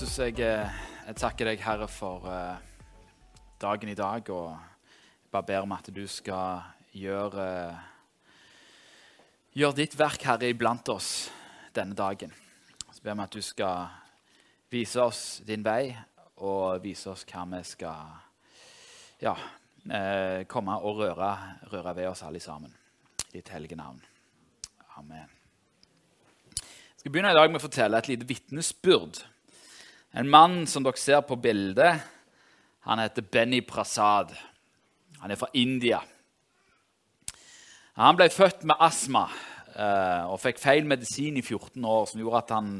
Jesus, jeg, eh, jeg takker deg, Herre, for eh, dagen i dag. Og jeg bare ber om at du skal gjøre, gjøre ditt verk, Herre, iblant oss denne dagen. Så ber vi at du skal vise oss din vei, og vise oss hva vi skal ja, eh, komme og røre, røre ved oss alle sammen. I ditt hellige navn. Amen. Jeg skal begynne i dag med å fortelle et lite vitnesbyrd. En mann som dere ser på bildet, han heter Benny Prasad. Han er fra India. Han ble født med astma eh, og fikk feil medisin i 14 år, som gjorde at han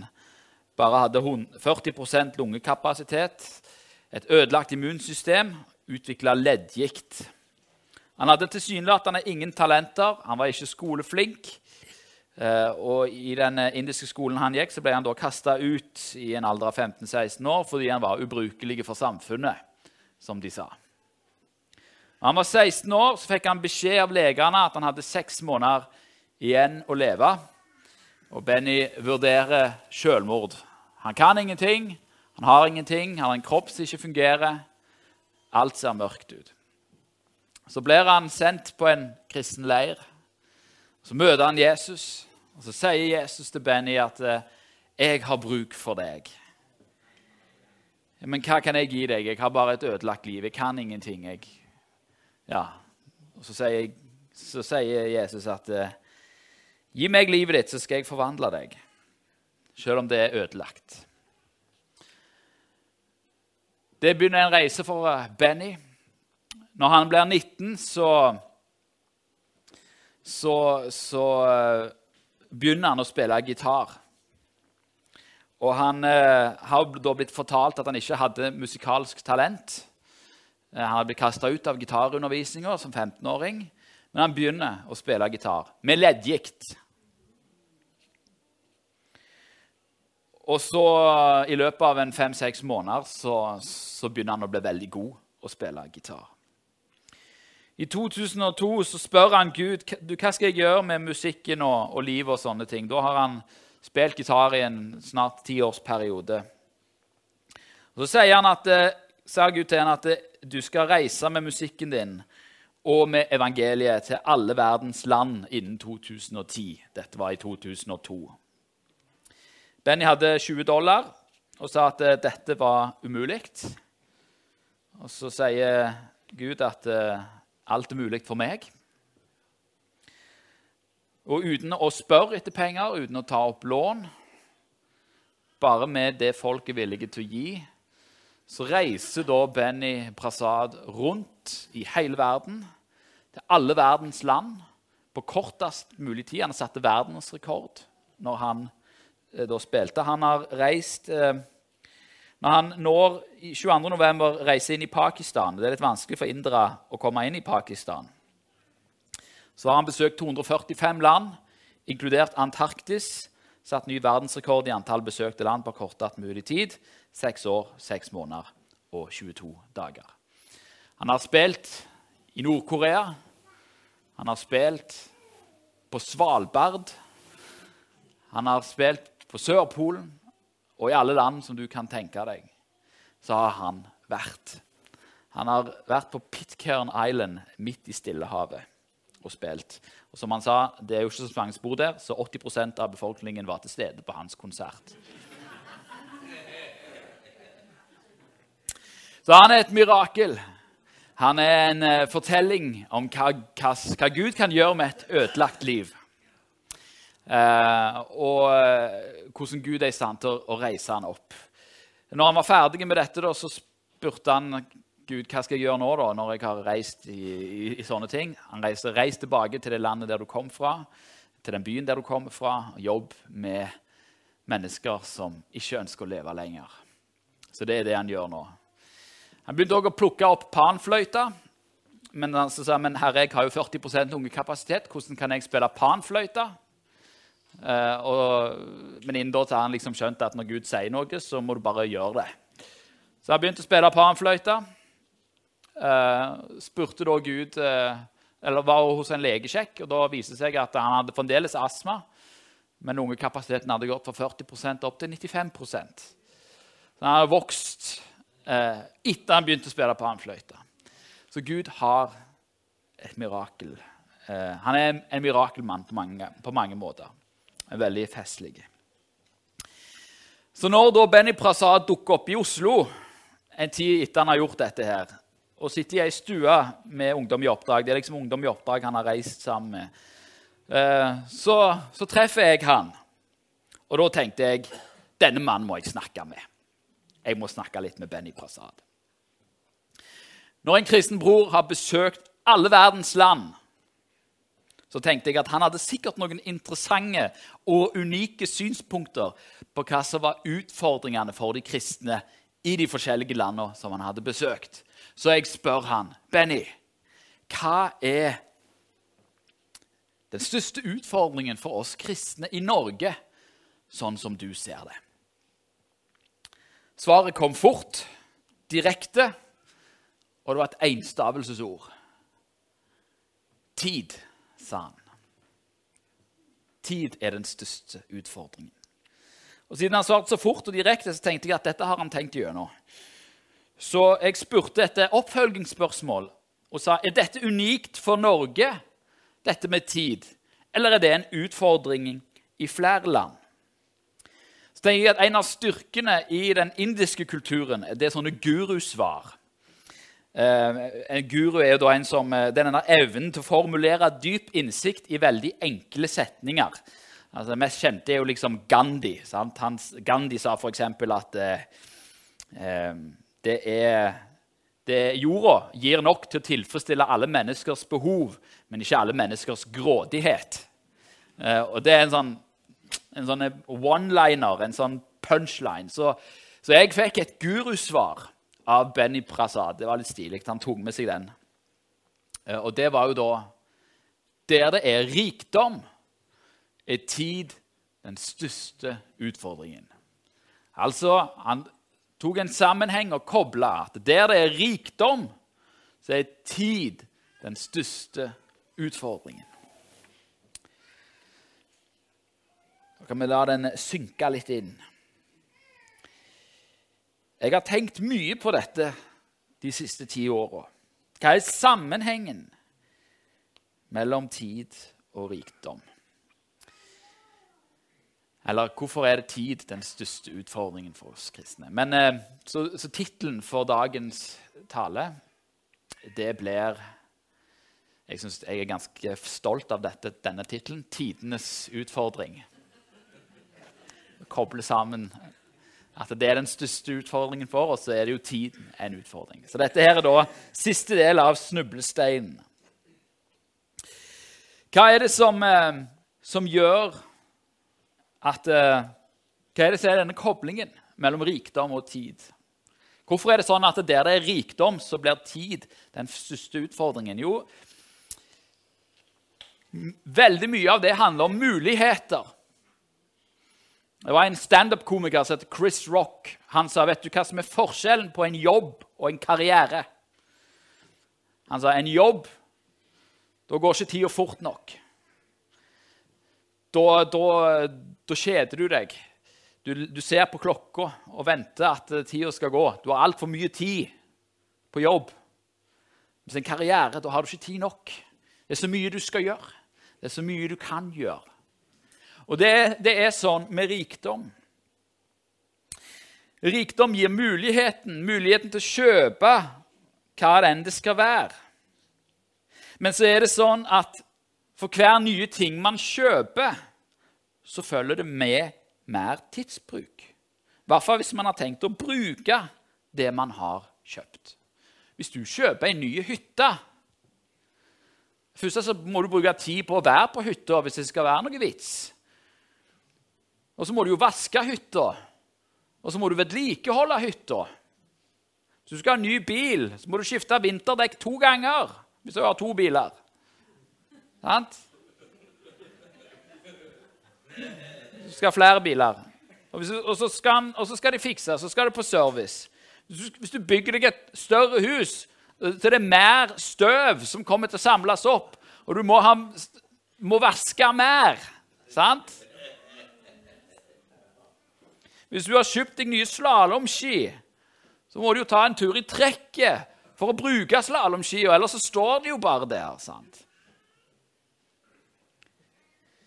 bare hadde 40% lungekapasitet, et ødelagt immunsystem, utvikla leddgikt. Han hadde tilsynelatende ingen talenter, han var ikke skoleflink. Uh, og I den indiske skolen han gikk, så ble han da kasta ut i en alder av 15-16 år fordi han var ubrukelig for samfunnet, som de sa. Når han var 16 år, så fikk han beskjed av legene at han hadde seks måneder igjen å leve. Og Benny vurderer selvmord. Han kan ingenting, han har ingenting, han har en kropp som ikke fungerer. Alt ser mørkt ut. Så blir han sendt på en kristen leir. Så møter han Jesus, og så sier Jesus til Benny at eh, 'Jeg har bruk for deg'. Men hva kan jeg gi deg? Jeg har bare et ødelagt liv. Jeg kan ingenting. Jeg. Ja. Og så sier, så sier, Jesus at eh, 'Gi meg livet ditt, så skal jeg forvandle deg', selv om det er ødelagt. Det begynner en reise for eh, Benny. Når han blir 19, så så, så begynner han å spille gitar. Og han eh, har da blitt fortalt at han ikke hadde musikalsk talent. Uh, han har blitt kasta ut av gitarundervisninga som 15-åring, men han begynner å spille gitar med leddgikt. Og så, i løpet av en fem-seks måneder, så, så begynner han å bli veldig god å spille gitar. I 2002 så spør han Gud hva skal jeg gjøre med musikken og, og livet. og sånne ting. Da har han spilt gitar i en snart tiårsperiode. Så sier, han at, eh, sier Gud til han at eh, du skal reise med musikken din og med evangeliet til alle verdens land innen 2010. Dette var i 2002. Benny hadde 20 dollar og sa at eh, dette var umulig. Og så sier Gud at Alt er mulig for meg. Og uten å spørre etter penger, uten å ta opp lån, bare med det folk er villige til å gi, så reiser da Benny Prasad rundt i hele verden, til alle verdens land, på kortest mulig tid. Han satte verdensrekord når han eh, da spilte. Han har reist eh, når han når 22.11. reiser inn i Pakistan Det er litt vanskelig for indere å komme inn i Pakistan. Så har han besøkt 245 land, inkludert Antarktis. Satt ny verdensrekord i antall besøkte land på kortest mulig tid. Seks år, seks måneder og 22 dager. Han har spilt i Nord-Korea. Han har spilt på Svalbard. Han har spilt på Sørpolen. Og i alle land som du kan tenke deg, så har han vært. Han har vært på Pitcairn Island midt i Stillehavet og spilt. Og som han sa, Det er jo ikke så mange spor der, så 80% av befolkningen var til stede på hans konsert. Så han er et mirakel. Han er en uh, fortelling om hva, hva Gud kan gjøre med et ødelagt liv. Uh, og uh, hvordan Gud er i stand til å, reise han opp. Når han var ferdig med dette, da, så spurte han Gud hva skal jeg gjøre nå da, når jeg har reist i, i, i sånne ting. Han reiste reis tilbake til det landet der du kom fra, til den byen der du kommer fra. Jobb med mennesker som ikke ønsker å leve lenger. Så det er det han gjør nå. Han begynte også å plukke opp panfløyta. Men han sa men herre, jeg har jo 40% lungekapasitet. Hvordan kan jeg spille panfløyte? Uh, og, men innen da har han liksom skjønt at når Gud sier noe, så må du bare gjøre det. Så han begynte å spille panfløyte. Uh, spurte da Gud uh, Eller var hos en legesjekk, og da viste det seg at han hadde fremdeles astma. Men lungekapasiteten hadde gått fra 40% opp til 95 Så han har vokst eh, etter han begynte å spille panfløyte. Så Gud har et mirakel. Eh, han er en, en mirakelmann på mange, på mange måter. En veldig festlig. Så når da Benny Prasad dukker opp i Oslo en tid etter han har gjort dette her, og sitter i ei stue med Ungdom i oppdrag Det er liksom Ungdom i oppdrag han har reist sammen med. Eh, så, så treffer jeg han. Og da tenkte jeg denne mannen må jeg snakke med. Jeg må snakke litt med Benny Prasad. Når en kristen bror har besøkt alle verdens land, så tenkte jeg at han hadde sikkert noen interessante og unike synspunkter på hva som var utfordringene for de kristne i de forskjellige landene som han hadde besøkt. Så jeg spør han, Benny, hva er den største utfordringen for oss kristne i Norge, sånn som du ser det? Svaret kom fort, direkte, og det var et enstavelsesord. Tid, sa han. Tid er den største utfordringen. Og Siden han svarte så fort og direkte, så tenkte jeg at dette har han tenkt gjennom. Så jeg spurte etter oppfølgingsspørsmål og sa er dette unikt for Norge, dette med tid, eller er det en utfordring i flere land? Så tenker jeg at En av styrkene i den indiske kulturen det er sånne gurusvar. Eh, en guru er jo da en som, eh, denne evnen til å formulere dyp innsikt i veldig enkle setninger. Altså, det mest kjente er jo liksom Gandhi. Hans, Gandhi sa f.eks. at eh, eh, det er Jorda gir nok til å tilfredsstille alle menneskers behov, men ikke alle menneskers grådighet. Eh, og det er en sånn, en sånn one-liner, en sånn punchline. Så, så jeg fikk et gurusvar av Benny Prasad. Det var litt stilig. Han tok med seg den. Eh, og det var jo da Der det er rikdom, er tid den største utfordringen. Altså, Han tok en sammenheng og kobla at der det er rikdom, så er tid den største utfordringen. Da kan vi la den synke litt inn. Jeg har tenkt mye på dette de siste ti åra. Hva er sammenhengen mellom tid og rikdom? Eller hvorfor er det tid den største utfordringen for oss kristne? Men, eh, så så tittelen for dagens tale, det blir Jeg synes jeg er ganske stolt av dette, denne tittelen 'Tidenes utfordring'. Koble sammen at det er den største utfordringen for oss, så er det jo tiden en utfordring. Så dette her er da siste del av snublesteinen. Hva er det som, eh, som gjør at eh, Hva er det som er denne koblingen mellom rikdom og tid? Hvorfor er det sånn at der det er rikdom, så blir tid den største utfordringen? Jo, veldig mye av det handler om muligheter. Det var en standup-komiker som heter Chris Rock. Han sa vet du hva som er forskjellen på en jobb og en karriere. Han sa en jobb Da går ikke tida fort nok. Da, da, da kjeder du deg. Du, du, ser på klokka og venter at tida skal gå. Du har altfor mye tid på jobb. Mens en karriere, da har du ikke tid nok. Det er så mye du skal gjøre. Det er så mye du kan gjøre. Og det, det er sånn med rikdom. Rikdom gir muligheten, muligheten til å kjøpe hva det enn det skal være. Men så er det sånn at for hver nye ting man kjøper, så følger det med mer tidsbruk. I hvert fall hvis man har tenkt å bruke det man har kjøpt. Hvis du kjøper en ny hytte Først så må du bruke tid på å være på hytta hvis det skal være noe vits. Og så må du jo vaske hytta. Og så må du vedlikeholde hytta. Hvis du skal ha ny bil, så må du skifte vinterdekk to ganger hvis du har to biler. Sant? Du skal ha flere biler. Og, hvis, og, så skal, og, så skal, de fikse, så skal det på service. Hvis du, bygger deg et større hus, så er det mer støv som kommer til å samles opp. Og du må, ha, må vaske mer. Sant? Hvis du har kjøpt deg nye slalåmski, så må du jo ta en tur i trekket for å bruke slalåmskia, ellers så står de jo bare der. sant?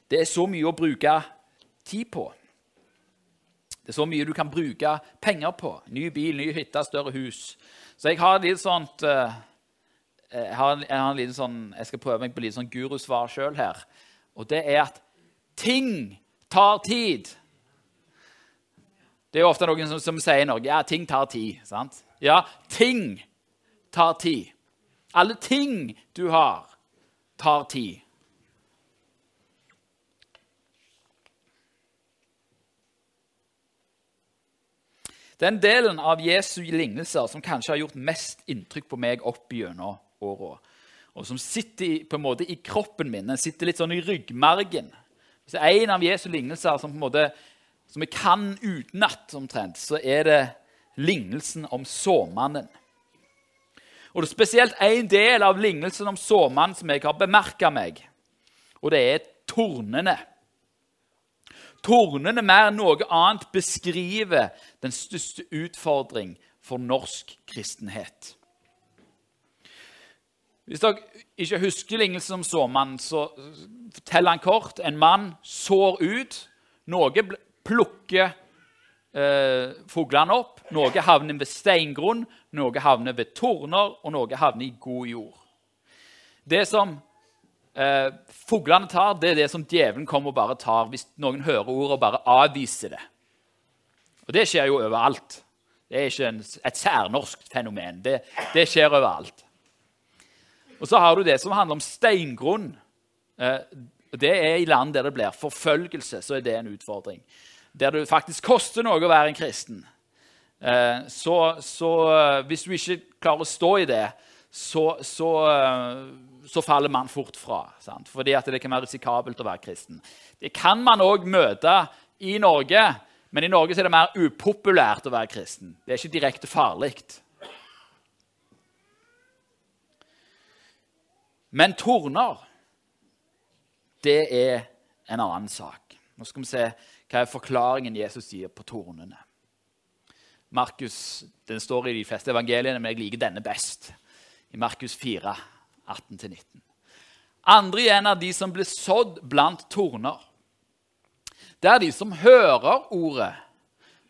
Det er så mye å bruke tid på. Det er så mye du kan bruke penger på. Ny bil, ny hytte, større hus. Så jeg har litt sånt uh, jeg, har, jeg, har litt sånn, jeg skal prøve meg på litt sånn gurusvar sjøl her. Og det er at ting tar tid. Det er jo ofte noen som, som sier noe. Ja, ting tar tid. sant? Ja, ting tar tid. Alle ting du har, tar tid. Den delen av Jesu lignelser som kanskje har gjort mest inntrykk på meg opp gjennom åra, og som sitter på en måte i kroppen min, den sitter litt sånn i ryggmargen Hvis det er en av Jesu lignelser som, på en måte, som vi kan utenat, omtrent, så er det lignelsen om såmannen. Og det er spesielt én del av lignelsen om såmannen som jeg har bemerka meg, og det er tornene. Tornene mer enn noe annet beskriver den største utfordring for norsk kristenhet. Hvis dere ikke husker lignelsen om såmannen, så forteller han kort. En mann sår ut. Noe plukker eh, fuglene opp. Noe havner ved steingrunn, noe havner ved torner, og noe havner i god jord. Det som eh, fuglene tar, det er det som djevelen kommer og bare tar hvis noen hører ordet og bare avviser det. Og det skjer jo overalt. Det er ikke en, et særnorsk fenomen. Det, det, skjer overalt. Og så har du det som handler om steingrunn. Eh, det er i land der det blir forfølgelse, så er det en utfordring. Der det faktisk koster noe å være en kristen. Eh, så, så eh, hvis du ikke klarer å stå i det, så, så så faller man fort fra. Sant? Fordi det kan være risikabelt å være kristen. Det kan man òg møte i Norge, men i Norge er det mer upopulært å være kristen. Det er ikke direkte farlig. Men torner, det er en annen sak. Nå skal vi se hva er forklaringen Jesus gir på tornene. Markus, Den står i de fleste evangeliene, men jeg liker denne best. I Markus 4, 18-19. Andre igjen er de som ble sådd blant torner. Det er de som hører ordet,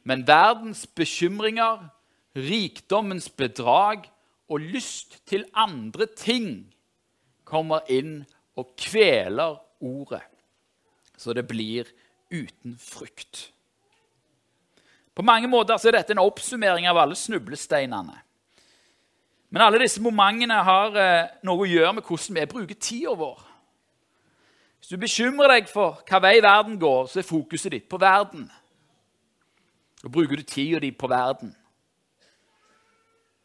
men verdens bekymringer, rikdommens bedrag og lyst til andre ting kommer inn og kveler ordet, så det blir uten frukt. På mange måter er dette en oppsummering av alle snublesteinene. Men alle disse momentene har eh, noe å gjøre med hvordan vi bruker tida vår. Hvis du bekymrer deg for hva vei verden går, så er fokuset ditt på verden. Da bruker du tida di på verden.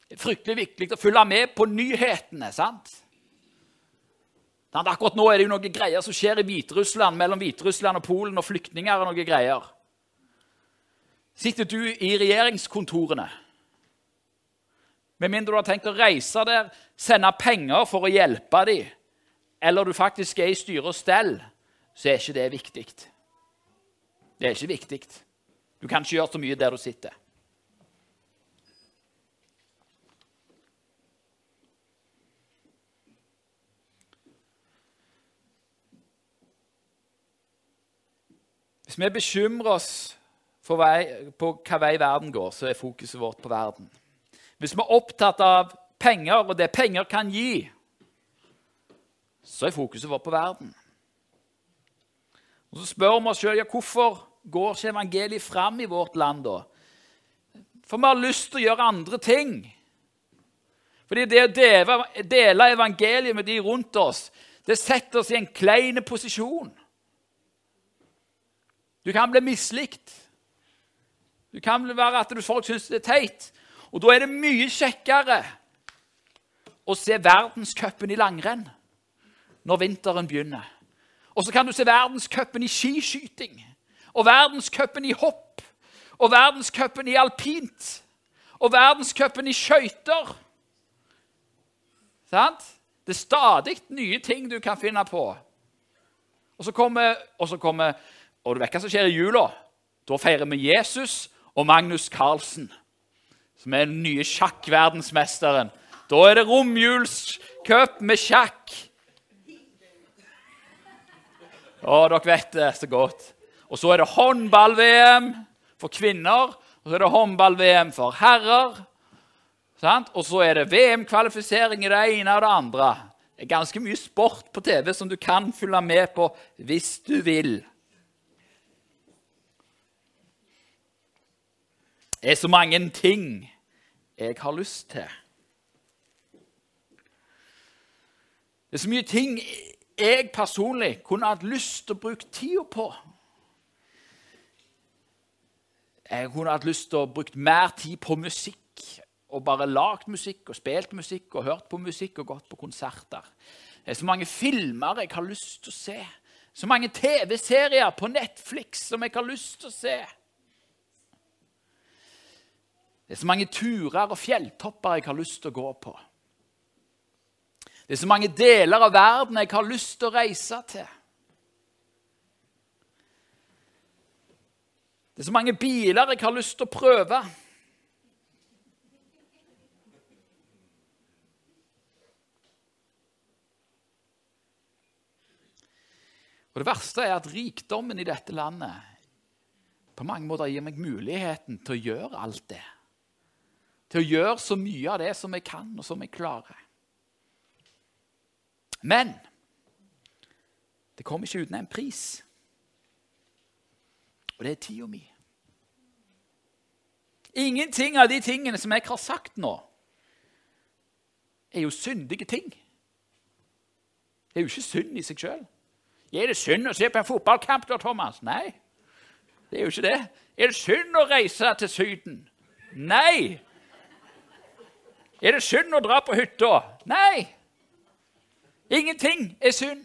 Det er fryktelig viktig å følge med på nyhetene. sant? Akkurat nå er det jo noen greier som skjer i Hviterussland, mellom Hviterussland og Polen og flyktninger. og noen greier. Sitter du i regjeringskontorene? Med mindre du har tenkt å reise der, sende penger for å hjelpe dem, eller du faktisk er i styre og stell, så er ikke det viktig. Det er ikke viktig. Du kan ikke gjøre så mye der du sitter. Hvis vi bekymrer oss vei, på hva vei verden går, så er fokuset vårt på verden. Hvis vi er opptatt av penger og det penger kan gi, så er fokuset vårt på verden. Og Så spør vi oss sjøl ja, hvorfor går ikke evangeliet fram i vårt land. da? For vi har lyst til å gjøre andre ting. Fordi det å dele evangeliet med de rundt oss, det setter oss i en klein posisjon. Du kan bli mislikt. Du kan være at folk syns det er teit. Og da er det mye kjekkere å se verdenscupen i langrenn når vinteren begynner. Og så kan du se verdenscupen i skiskyting og verdenscupen i hopp og verdenscupen i alpint og verdenscupen i skøyter. Sant? Det er stadig nye ting du kan finne på. Og så kommer, og så kommer, og du vet hva som skjer i jula? Da feirer vi Jesus, og Magnus Carlsen, som er den nye sjakkverdensmesteren. Da er det romjulscup med sjakk. Å, dere vet det så godt. Og så er det håndball-VM for kvinner, og så er det håndball-VM for herrer. Sant? Og så er det VM-kvalifisering i det ene og det andre. Det er ganske mye sport på TV som du kan følge med på hvis du vil. Det er så mange ting jeg har lyst til. Det er så mye ting jeg personlig kunne hatt lyst til å bruke tida på. Jeg kunne hatt lyst til å bruke mer tid på musikk og bare lagd musikk og spilt musikk og hørt på musikk og gått på konserter. Det er så mange filmer jeg har lyst til å se. Så mange TV-serier på Netflix som jeg har lyst til å se. Det er så mange turer og fjelltopper jeg har lyst til å gå på. Det er så mange deler av verden jeg har lyst til å reise til. Det er så mange biler jeg har lyst til å prøve. Og Det verste er at rikdommen i dette landet på mange måter gir meg muligheten til å gjøre alt det. Til å gjøre så mye av det som jeg kan, og som jeg klarer. Men det kommer ikke uten en pris. Og det er tida mi. Ingenting av de tingene som jeg har sagt nå, er jo syndige ting. Det er jo ikke synd i seg sjøl. Er det synd å se på en fotballkamp, da, Thomas? Nei, det er jo ikke det. Er det synd å reise til Syden? Nei. Er det synd å dra på hytta? Nei. Ingenting er synd.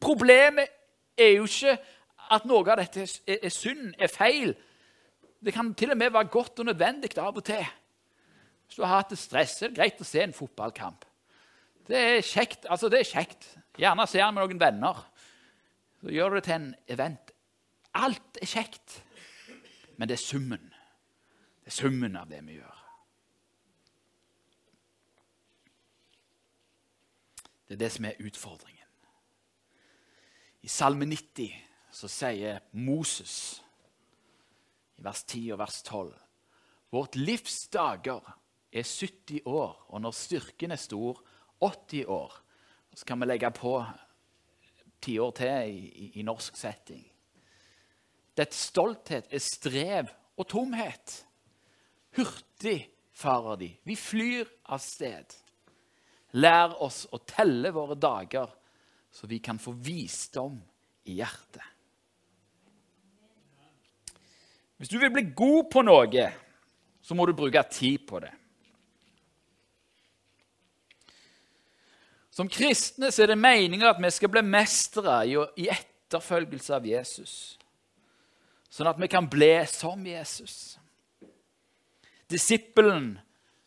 Problemet er jo ikke at noe av dette er, synd, er feil. Det kan til og med være godt og nødvendig av og til. Hvis du har hatt det stress, er det greit å se en fotballkamp. Det er kjekt. Altså, det er kjekt. Gjerne ser han med noen venner. Så gjør du det til en event. Alt er kjekt, men det er summen. Det er summen av det vi gjør. Det er det som er utfordringen. I Salme 90 så sier Moses i vers 10 og vers 12 Vårt livs dager er 70 år, og når styrken er stor, 80 år. Så kan vi legge på ti år til i, i, i norsk setting. Dets stolthet er strev og tomhet. Hurtig farer de. Vi flyr av sted. Lær oss å telle våre dager, så vi kan få visdom i hjertet. Hvis du vil bli god på noe, så må du bruke tid på det. Som kristne er det meninga at vi skal bli mestere i etterfølgelse av Jesus. Sånn at vi kan bli som Jesus. Disippelen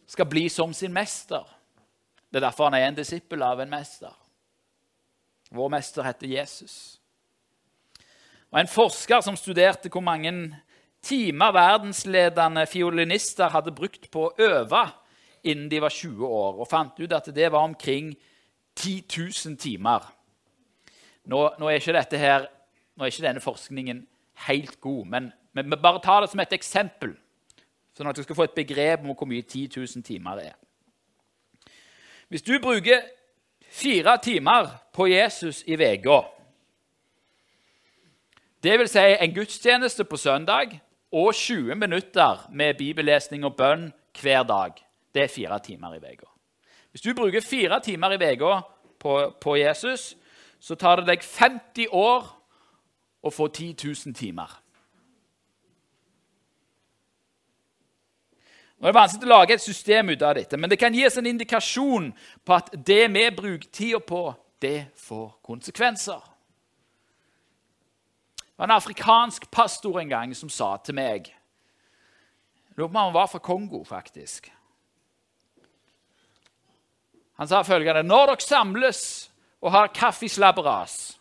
skal bli som sin mester. Det er derfor han er en disippel av en mester. Vår mester heter Jesus. Og En forsker som studerte hvor mange timer verdensledende fiolinister hadde brukt på å øve innen de var 20 år, og fant ut at det var omkring 10 000 timer. Nå, nå, er her, nå, er ikke denne forskningen helt god, men, vi bare tar det som et eksempel, sånn at du skal få et begrep om hvor mye 10 000 timer det er. Hvis du bruker fire timer på Jesus i uka, dvs. Si en gudstjeneste på søndag og 20 minutter med bibellesning og bønn hver dag, det er fire timer i uka. Hvis du bruker fire timer i uka på, på, Jesus, så tar det deg 50 år å få 10 000 timer. Nå er det vanskelig å lage et system ut av dette, men det kan gi oss en indikasjon på at det vi bruker tida på, det får konsekvenser. Det var en afrikansk pastor en gang som sa til meg Lurer på om han var fra Kongo, faktisk. Han sa følgende Når dere samles og har kaffeslabberas,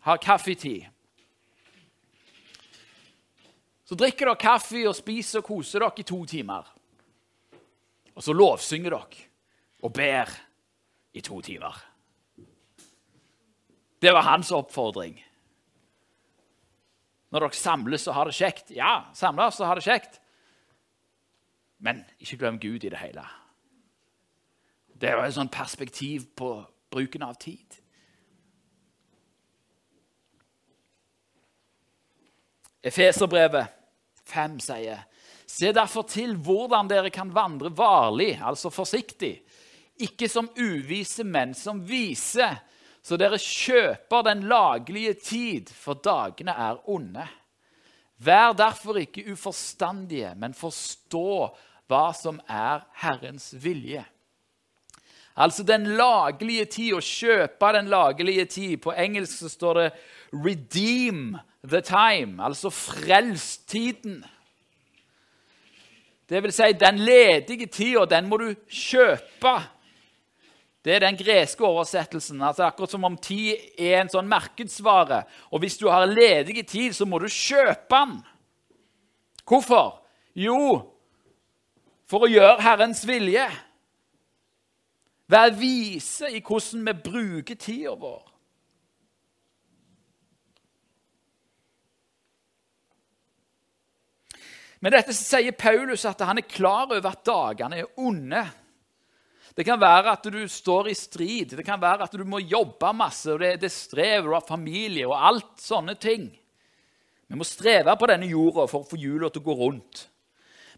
har kaffetid, Så drikker dere kaffe og spiser og koser dere i to timer. Og så lovsynger dere og ber i to timer. Det var hans oppfordring. Når dere samles og har det kjekt Ja, samles og har det kjekt. Men ikke glem Gud i det hele. Det var et sånt perspektiv på bruken av tid. Efeserbrevet 5 sier Se derfor til hvordan dere kan vandre varlig, altså forsiktig, ikke som uvise men som vise, så dere kjøper den laglige tid, for dagene er onde. Vær derfor ikke uforstandige, men forstå hva som er Herrens vilje. Altså den laglige tid, å kjøpe den laglige tid. På engelsk så står det 'redeem the time', altså frelstiden. Det vil si, den ledige tida, den må du kjøpe. Det er den greske oversettelsen. altså Akkurat som om tid er en sånn markedsvare. Og hvis du har ledig tid, så må du kjøpe den. Hvorfor? Jo, for å gjøre Herrens vilje. Være vise i hvordan vi bruker tida vår. Med dette sier Paulus at han er klar over at dagene er onde. Det kan være at du står i strid, det kan være at du må jobbe masse, og det, det strever, du har familie og alt sånne ting. Vi må streve på denne jorda for å få hjula til å gå rundt.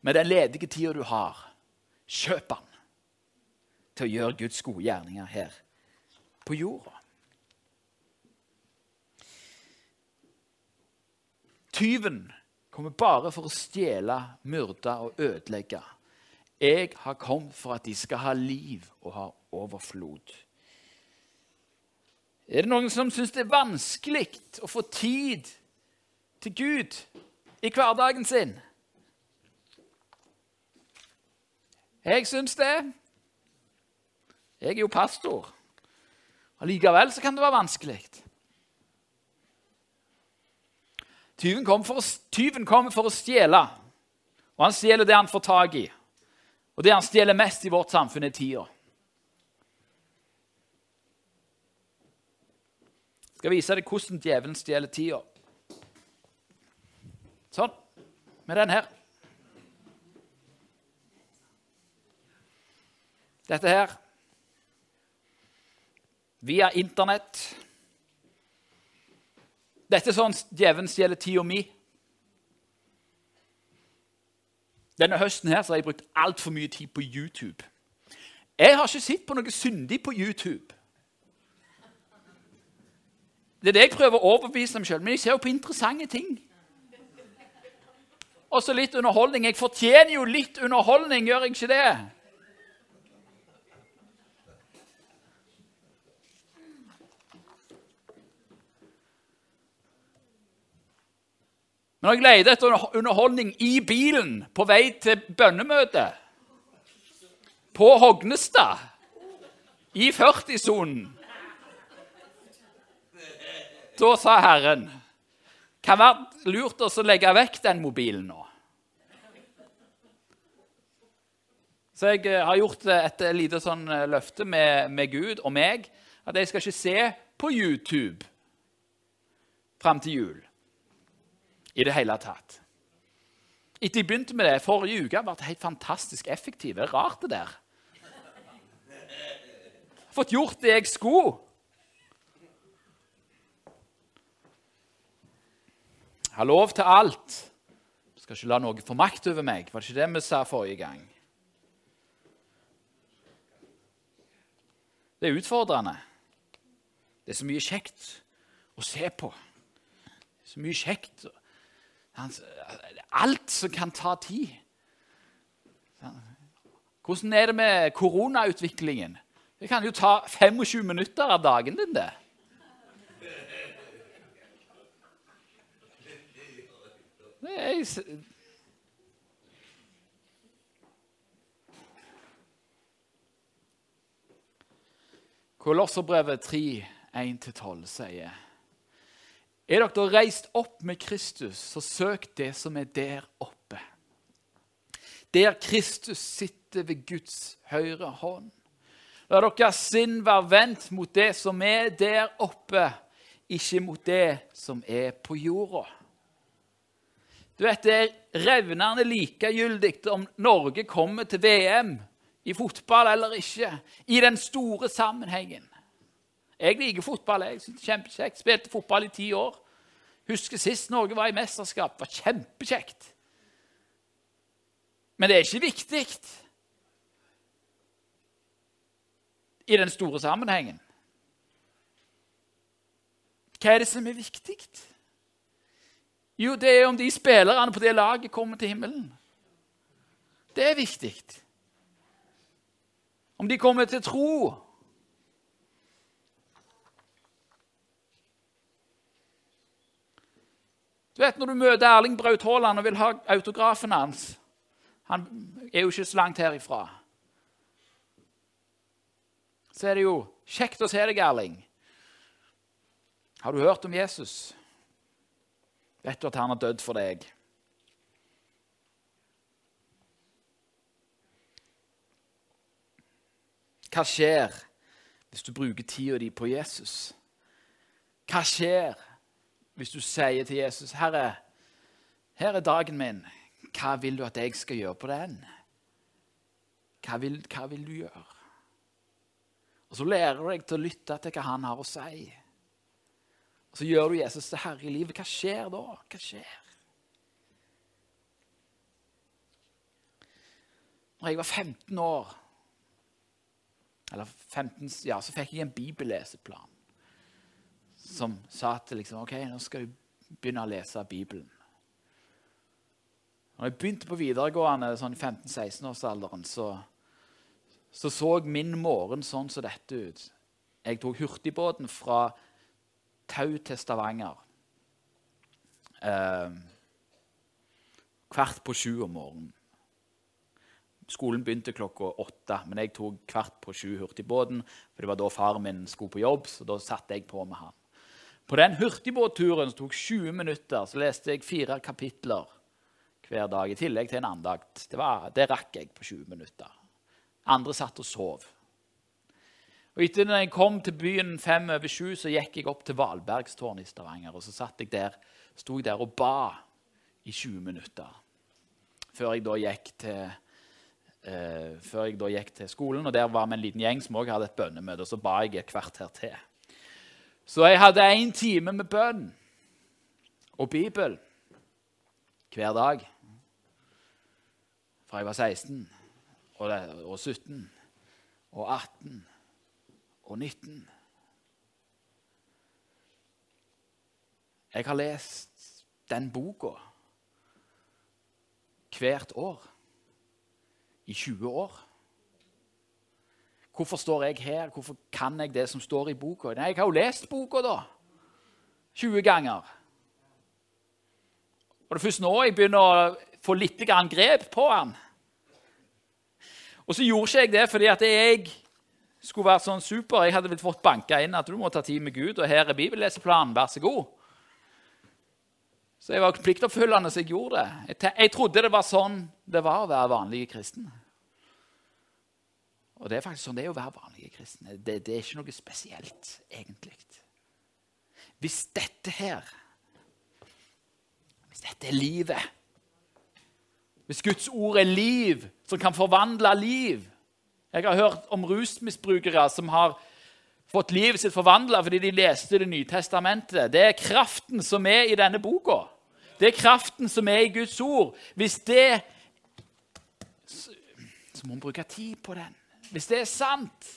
Med den ledige tida du har, kjøp den til å gjøre Guds gode gjerninger her på jorda. Tyven kommer bare for å stjele, myrde og ødelegge. Jeg har kommet for at de skal ha liv og ha overflod. Er det noen som syns det er vanskelig å få tid til Gud i hverdagen sin? Jeg syns det. Jeg er jo pastor. Allikevel kan det være vanskelig. Tyven kommer for, tyven kom for å stjele, og han stjeler det han får tak i. Og det han stjeler mest i vårt samfunn, er tida. Skal vise deg hvordan djevelen stjeler tida. Sånn. Med den her. Dette her via Internett. Dette er sånn djevelen stjeler tida mi. Denne høsten her har jeg brukt altfor mye tid på YouTube. Jeg har ikke sett på noe syndig på YouTube. Det er det jeg prøver å overbevise meg sjøl, men jeg ser jo på interessante ting. Og så litt underholdning. Jeg fortjener jo litt underholdning, gjør jeg ikke det? Men når jeg leter etter underholdning i bilen på vei til bønnemøte på Hognestad, i 40-sonen Da sa Herren kan være lurt å legge vekk den mobilen nå. Så jeg eh, har gjort et lite sånn eh, løfte med, med Gud og meg at jeg skal ikke se på YouTube fram til jul i det hele tatt. Etter jeg begynte med det forrige uke, ble det helt fantastisk effektivt. Det er rart, det der. Jeg fått gjort det jeg skulle. Jeg har lov til alt. Jeg skal ikke la noe få makt over meg. Var det ikke det vi sa forrige gang? Det er utfordrende. Det er så mye kjekt å se på. Så mye kjekt Alt som kan ta tid. Hvordan er det med koronautviklingen? Det kan jo ta 25 minutter av dagen din, det. er Kolosserbrevet 3, 1-12 sier Er dere reist opp med Kristus, så søk det som er der oppe. Der Kristus sitter ved Guds høyre hånd. La deres sinn være vendt mot det som er der oppe, ikke mot det som er på jorda. Du vet, Det er revnende likegyldig om Norge kommer til VM i fotball eller ikke, i den store sammenhengen. Jeg liker fotball. jeg synes det er kjempekjekt. Spilte fotball i ti år. Husker sist Norge var i mesterskap. Det var kjempekjekt. Men det er ikke viktig i den store sammenhengen. Hva er det som er viktig? Jo, det er om de spillerne på det laget kommer til himmelen. Det er viktig. Om de kommer til tro. Du vet Når du møter Erling Braut Haaland og vil ha autografen hans Han er jo ikke så langt herifra. Så er det jo kjekt å se deg, Erling. Har du hørt om Jesus? Vet du at han har dødd for deg? Hva skjer hvis du bruker tida di på Jesus? Hva skjer hvis du sier til Jesus, 'Herre, her er dagen min. Hva vil du at jeg skal gjøre på den?' Hva vil, hva vil du gjøre? Og Så lærer du deg til å lytte til hva han har å si. Og Så gjør du Jesus til herre i livet. Hva skjer da? Hva skjer? Når jeg var 15 år, eller 15, ja, så fikk jeg en bibelleseplan som sa at liksom, ok, nå skal du begynne å lese Bibelen. Når jeg begynte på videregående sånn i 15-16-årsalderen, så, så, så min morgen sånn som dette ut. Jeg tok hurtigbåten fra Tau til Stavanger. Eh, på sju om morgenen. Skolen begynte klokka åtte, men jeg tok kvart på sju hurtigbåten. For det var da faren min skulle på jobb, så da satte jeg på med han. På den hurtigbåtturen som tok 20 minutter, så leste jeg fire kapitler hver dag, i tillegg til en andakt. Det, var, det rakk jeg på 20 minutter. Andre satt og sov. Og Etter når jeg kom til byen fem over sju, så gikk jeg opp til Valbergstårnet i Stavanger. og Så satt jeg der, sto jeg der og ba i 20 minutter. Før jeg da gikk til, eh, før jeg da gikk til skolen. og Der var vi en liten gjeng som også hadde et bønnemøte. og Så ba jeg et kvarter til. Så jeg hadde én time med bønn og Bibel hver dag fra jeg var 16 og 17 og 18 og 19. Jeg har lest den boka hvert år i 20 år. Hvorfor står jeg her? Hvorfor kan jeg det som står i boka? Nei, jeg har jo lest boka, da. 20 ganger. Og det er først nå jeg begynner å få litt grep på den. Og så gjorde ikke jeg det fordi at jeg skulle vært sånn super. Jeg hadde vel fått banka inn at du må ta tid med Gud, og her er bibelleseplanen, vær så god. Så jeg var pliktoppfyllende, så jeg gjorde det. Jeg, jeg trodde det var sånn det var å være vanlig kristen. Og det er faktisk sånn det er å være vanlige kristne. Det, det er ikke noe spesielt, egentlig. Hvis dette her Hvis dette er livet Hvis Guds ord er liv som kan forvandle liv Jeg har hørt om rusmisbrukere som har fått livet sitt forvandla fordi de leste Det nye testamentet. Det er kraften som er i denne boka. Det er kraften som er i Guds ord. Hvis det Så må man bruke tid på den. Hvis det er sant,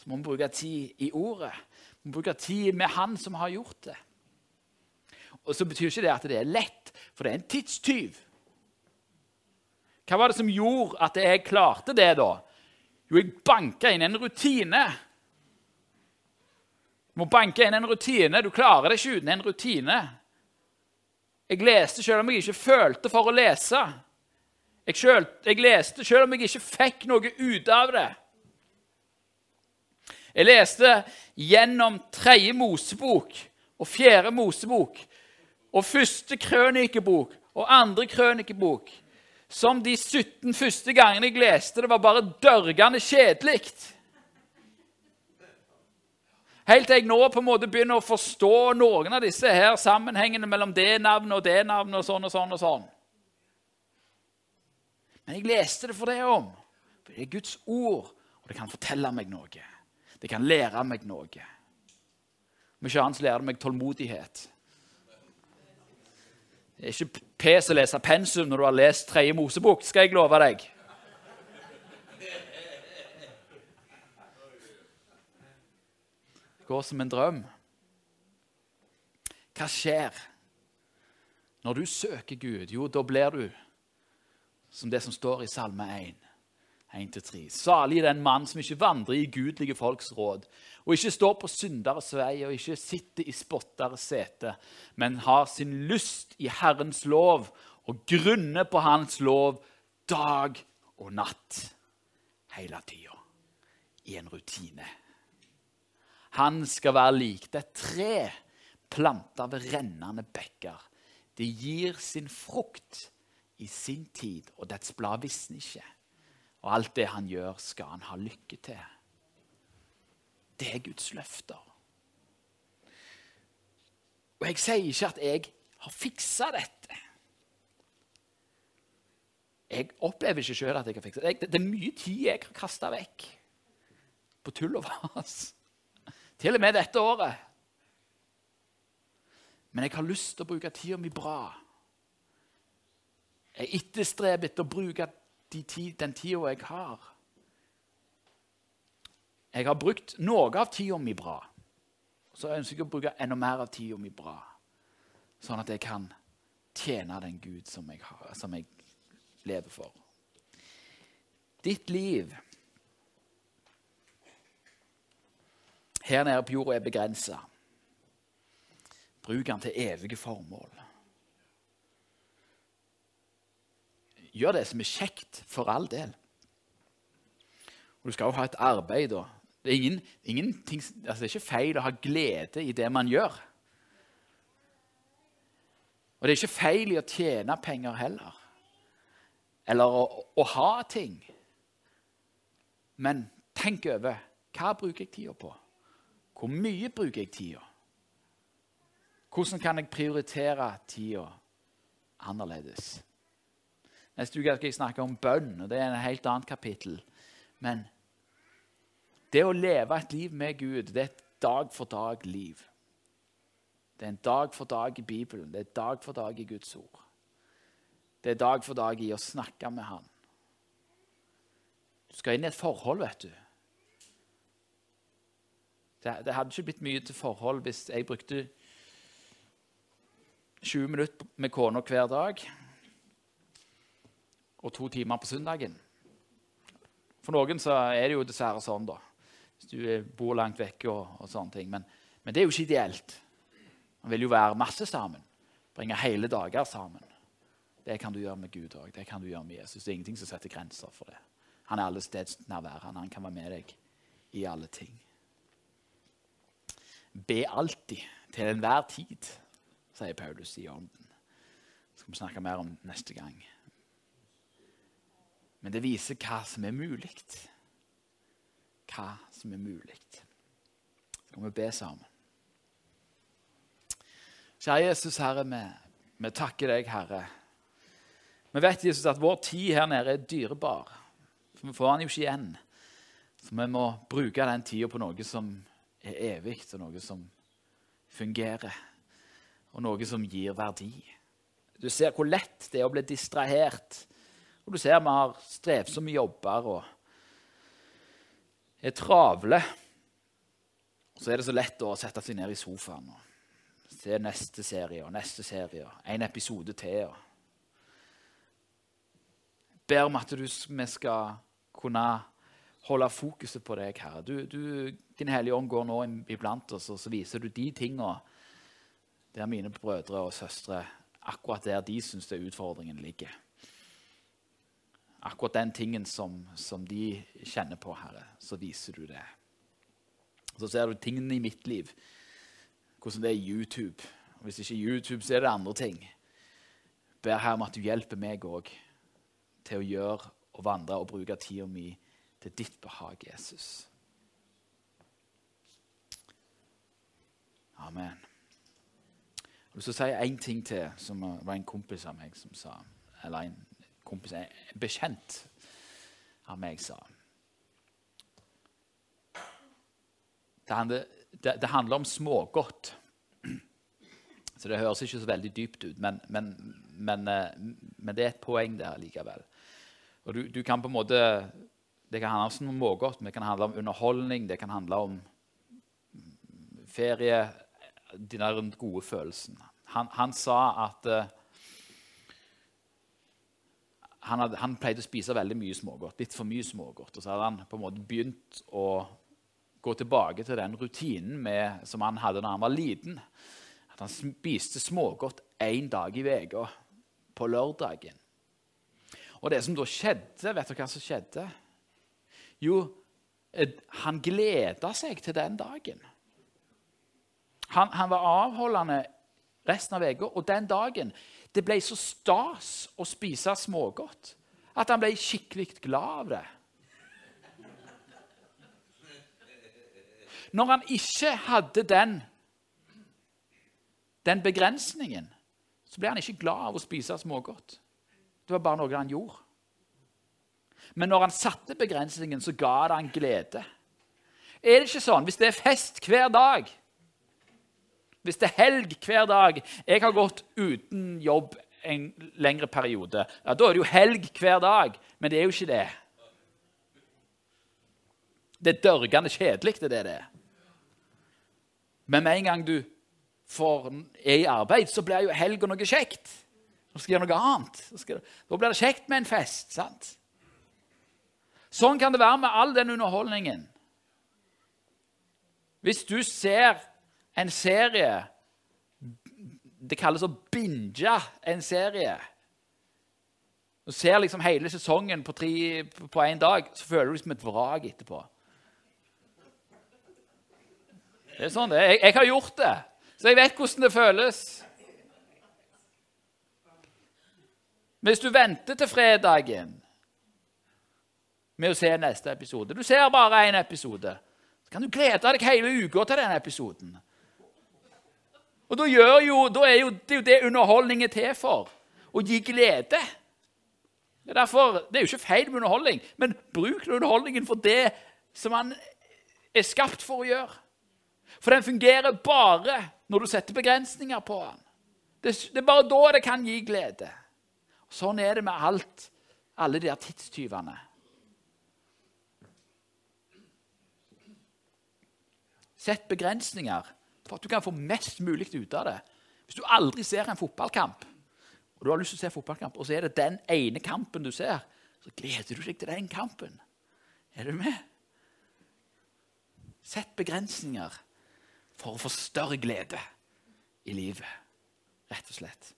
så må vi bruke tid i ordet. Vi må bruke tid med Han som har gjort det. Og så betyr ikke det at det er lett, for det er en tidstyv. Hva var det som gjorde at jeg klarte det, da? Jo, jeg banka inn en rutine. Du må banke inn en rutine. Du klarer det ikke uten en rutine. Jeg leste selv om jeg ikke følte for å lese. Jeg, selv, jeg leste selv om jeg ikke fikk noe ut av det. Jeg leste gjennom tredje Mosebok og fjerde Mosebok og første krønikebok og andre krønikebok som de 17 første gangene jeg leste det, var bare dørgende kjedelig. Helt til jeg nå på en måte begynner å forstå noen av disse her sammenhengene mellom det navnet og det navnet og sånn og sånn. og sånn. Men jeg leste det for det om. For det er Guds ord, og det kan fortelle meg noe. Det kan lære meg noe. Om ikke annet lærer det meg tålmodighet. Det er ikke pes å lese pensum når du har lest tredje Mosebok, skal jeg love deg. Det går som en drøm. Hva skjer når du søker Gud? Jo, da blir du som det som står i Salme 1. 1-3. Salig den mann som ikke vandrer i gudelige folks råd, og ikke står på synderes vei og ikke sitter i spotteres sete, men har sin lyst i Herrens lov og grunner på Hans lov dag og natt hele tida. I en rutine. Han skal være lik det tre planter ved rennende bekker. Det gir sin frukt i sin tid, og dets blad visner ikke. Og alt det han gjør, skal han ha lykke til. Det er Guds løfter. Og jeg sier ikke at jeg har fiksa dette. Jeg opplever ikke sjøl at jeg har fiksa det. Det er mye tid jeg har kasta vekk på tull og vas. Til og med dette året. Men jeg har lyst til å bruke tida mi bra. Jeg etterstreber etter å bruke de ti, den tida jeg har. Jeg har brukt noe av tida mi bra. Så ønsker jeg å bruke enda mer av tida mi bra, sånn at jeg kan tjene den Gud som jeg, har, som jeg lever for. Ditt liv her nede på jorda er begrensa. Bruk den til evige formål. Gjør det som er kjekt, for all del. Og Du skal jo ha et arbeid. da. Det er, ingen, altså det er ikke feil å ha glede i det man gjør. Og det er ikke feil i å tjene penger heller. Eller å, å ha ting. Men tenk over hva bruker jeg tida på? Hvor mye bruker jeg tida? Hvordan kan jeg prioritere tida annerledes? Neste uke skal jeg snakke om bønn, og det er en helt annet kapittel. Men det å leve et liv med Gud, det er et dag-for-dag-liv. Det er en dag for dag i Bibelen, det er dag for dag i Guds ord. Det er dag for dag i å snakke med Han. Du skal inn i et forhold, vet du. Det, det hadde ikke blitt mye til forhold hvis jeg brukte 20 minutter med kona hver dag og to timer på søndagen. For noen så er det jo dessverre sånn, da. Hvis du bor langt vekke og, og sånne ting. Men, men, det er jo ikke ideelt. Man vil jo være masse sammen. Bringe hele dager sammen. Det kan du gjøre med Gud òg. Det kan du gjøre med Jesus. Det er ingenting som setter grenser for det. Han er alle steds nærværende. Han kan være med deg i alle ting. Be alltid, til enhver tid, sier Paulus i ånden. Det skal vi snakke mer om neste gang. Men det viser hva som er mulig. Hva som er mulig. Så kan vi be sammen. Kjære Jesus, Herre, vi, vi, takker deg, Herre. Vi vet Jesus, at vår tid her nede er dyrebar. For vi får den jo ikke igjen. Så vi må bruke den tida på noe som er evig, og noe som fungerer. Og noe som gir verdi. Du ser hvor lett det er å bli distrahert og du ser vi har strevsomme jobber og er travle. Og så er det så lett å sette seg ned i sofaen og se neste serie og neste serie. En episode til. og ber om at du, vi skal kunne holde fokuset på deg, Herre. Du, du, din Hellige Ånd går nå iblant oss, og så viser du de tingene der mine brødre og søstre akkurat der de syns utfordringen ligger akkurat den tingen som, som, de kjenner på, Herre, så viser du det. Så ser du tingene i mitt liv, hvordan det er YouTube. Hvis ikke YouTube, så er det andre ting. Ber her om at du hjelper meg òg til å gjøre og vandre og bruke tida mi til ditt behag, Jesus. Amen. Jeg vil si én ting til, som var en kompis av meg som sa Eller en kompis, en bekjent av meg sa. Det handler, det, det handler om smågodt. Så det høres ikke så veldig dypt ut, men, men, men, eh, men det er et poeng der likevel. Og du, du, kan på en måte, Det kan handle om smågodt, det kan handle om underholdning, det kan handle om ferie, den gode følelsen. Han, han sa at uh, han, hadde, han, pleide å spise veldig mye smågodt, litt for mye smågodt. Og så hadde han på en måte begynt å gå tilbake til den rutinen med, som han hadde da han var liten. At han spiste smågodt én dag i uka, på lørdagen. Og det som da skjedde, vet du hva som skjedde? Jo, han gleda seg til den dagen. Han, han var avholdende resten av uka, og den dagen det ble så stas å spise smågodt at han ble skikkelig glad av det. Når han ikke hadde den, den begrensningen, så ble han ikke glad av å spise smågodt. Det var bare noe han gjorde. Men når han satte begrensningen, så ga det han glede. Er det ikke sånn hvis det er fest hver dag? Hvis det er helg hver dag Jeg har gått uten jobb en lengre periode. Ja, Da er det jo helg hver dag, men det er jo ikke det. Det er dørgende kjedelig, det er det. Men med en gang du får, er i arbeid, så blir jo helga noe kjekt. Nå skal gjøre noe annet. Da blir det kjekt med en fest. sant? Sånn kan det være med all den underholdningen. Hvis du ser en serie Det kalles å binge en serie. Du ser liksom hele sesongen på én dag, så føler du deg som et vrak etterpå. Det er sånn det er. Jeg, jeg har gjort det, så jeg vet hvordan det føles. Hvis du venter til fredagen med å se neste episode Du ser bare én episode. Så kan du glede deg hele uka til den episoden. Og da, jo, da er jo, det jo det underholdning er til for. Å gi glede. Det er, derfor, det er jo ikke feil med underholdning, men bruk underholdningen for det som han er skapt for å gjøre. For den fungerer bare når du setter begrensninger på den. Det, det er bare da det kan gi glede. Sånn er det med alt, alle de der tidstyvene. Sett begrensninger for at du kan få mest mulig ut av det. Hvis du aldri ser en fotballkamp, og du har lyst til å se fotballkamp, og så er det den ene kampen du ser, så gleder du deg til den kampen. Er du med? Sett begrensninger for å få større glede i livet, rett og slett.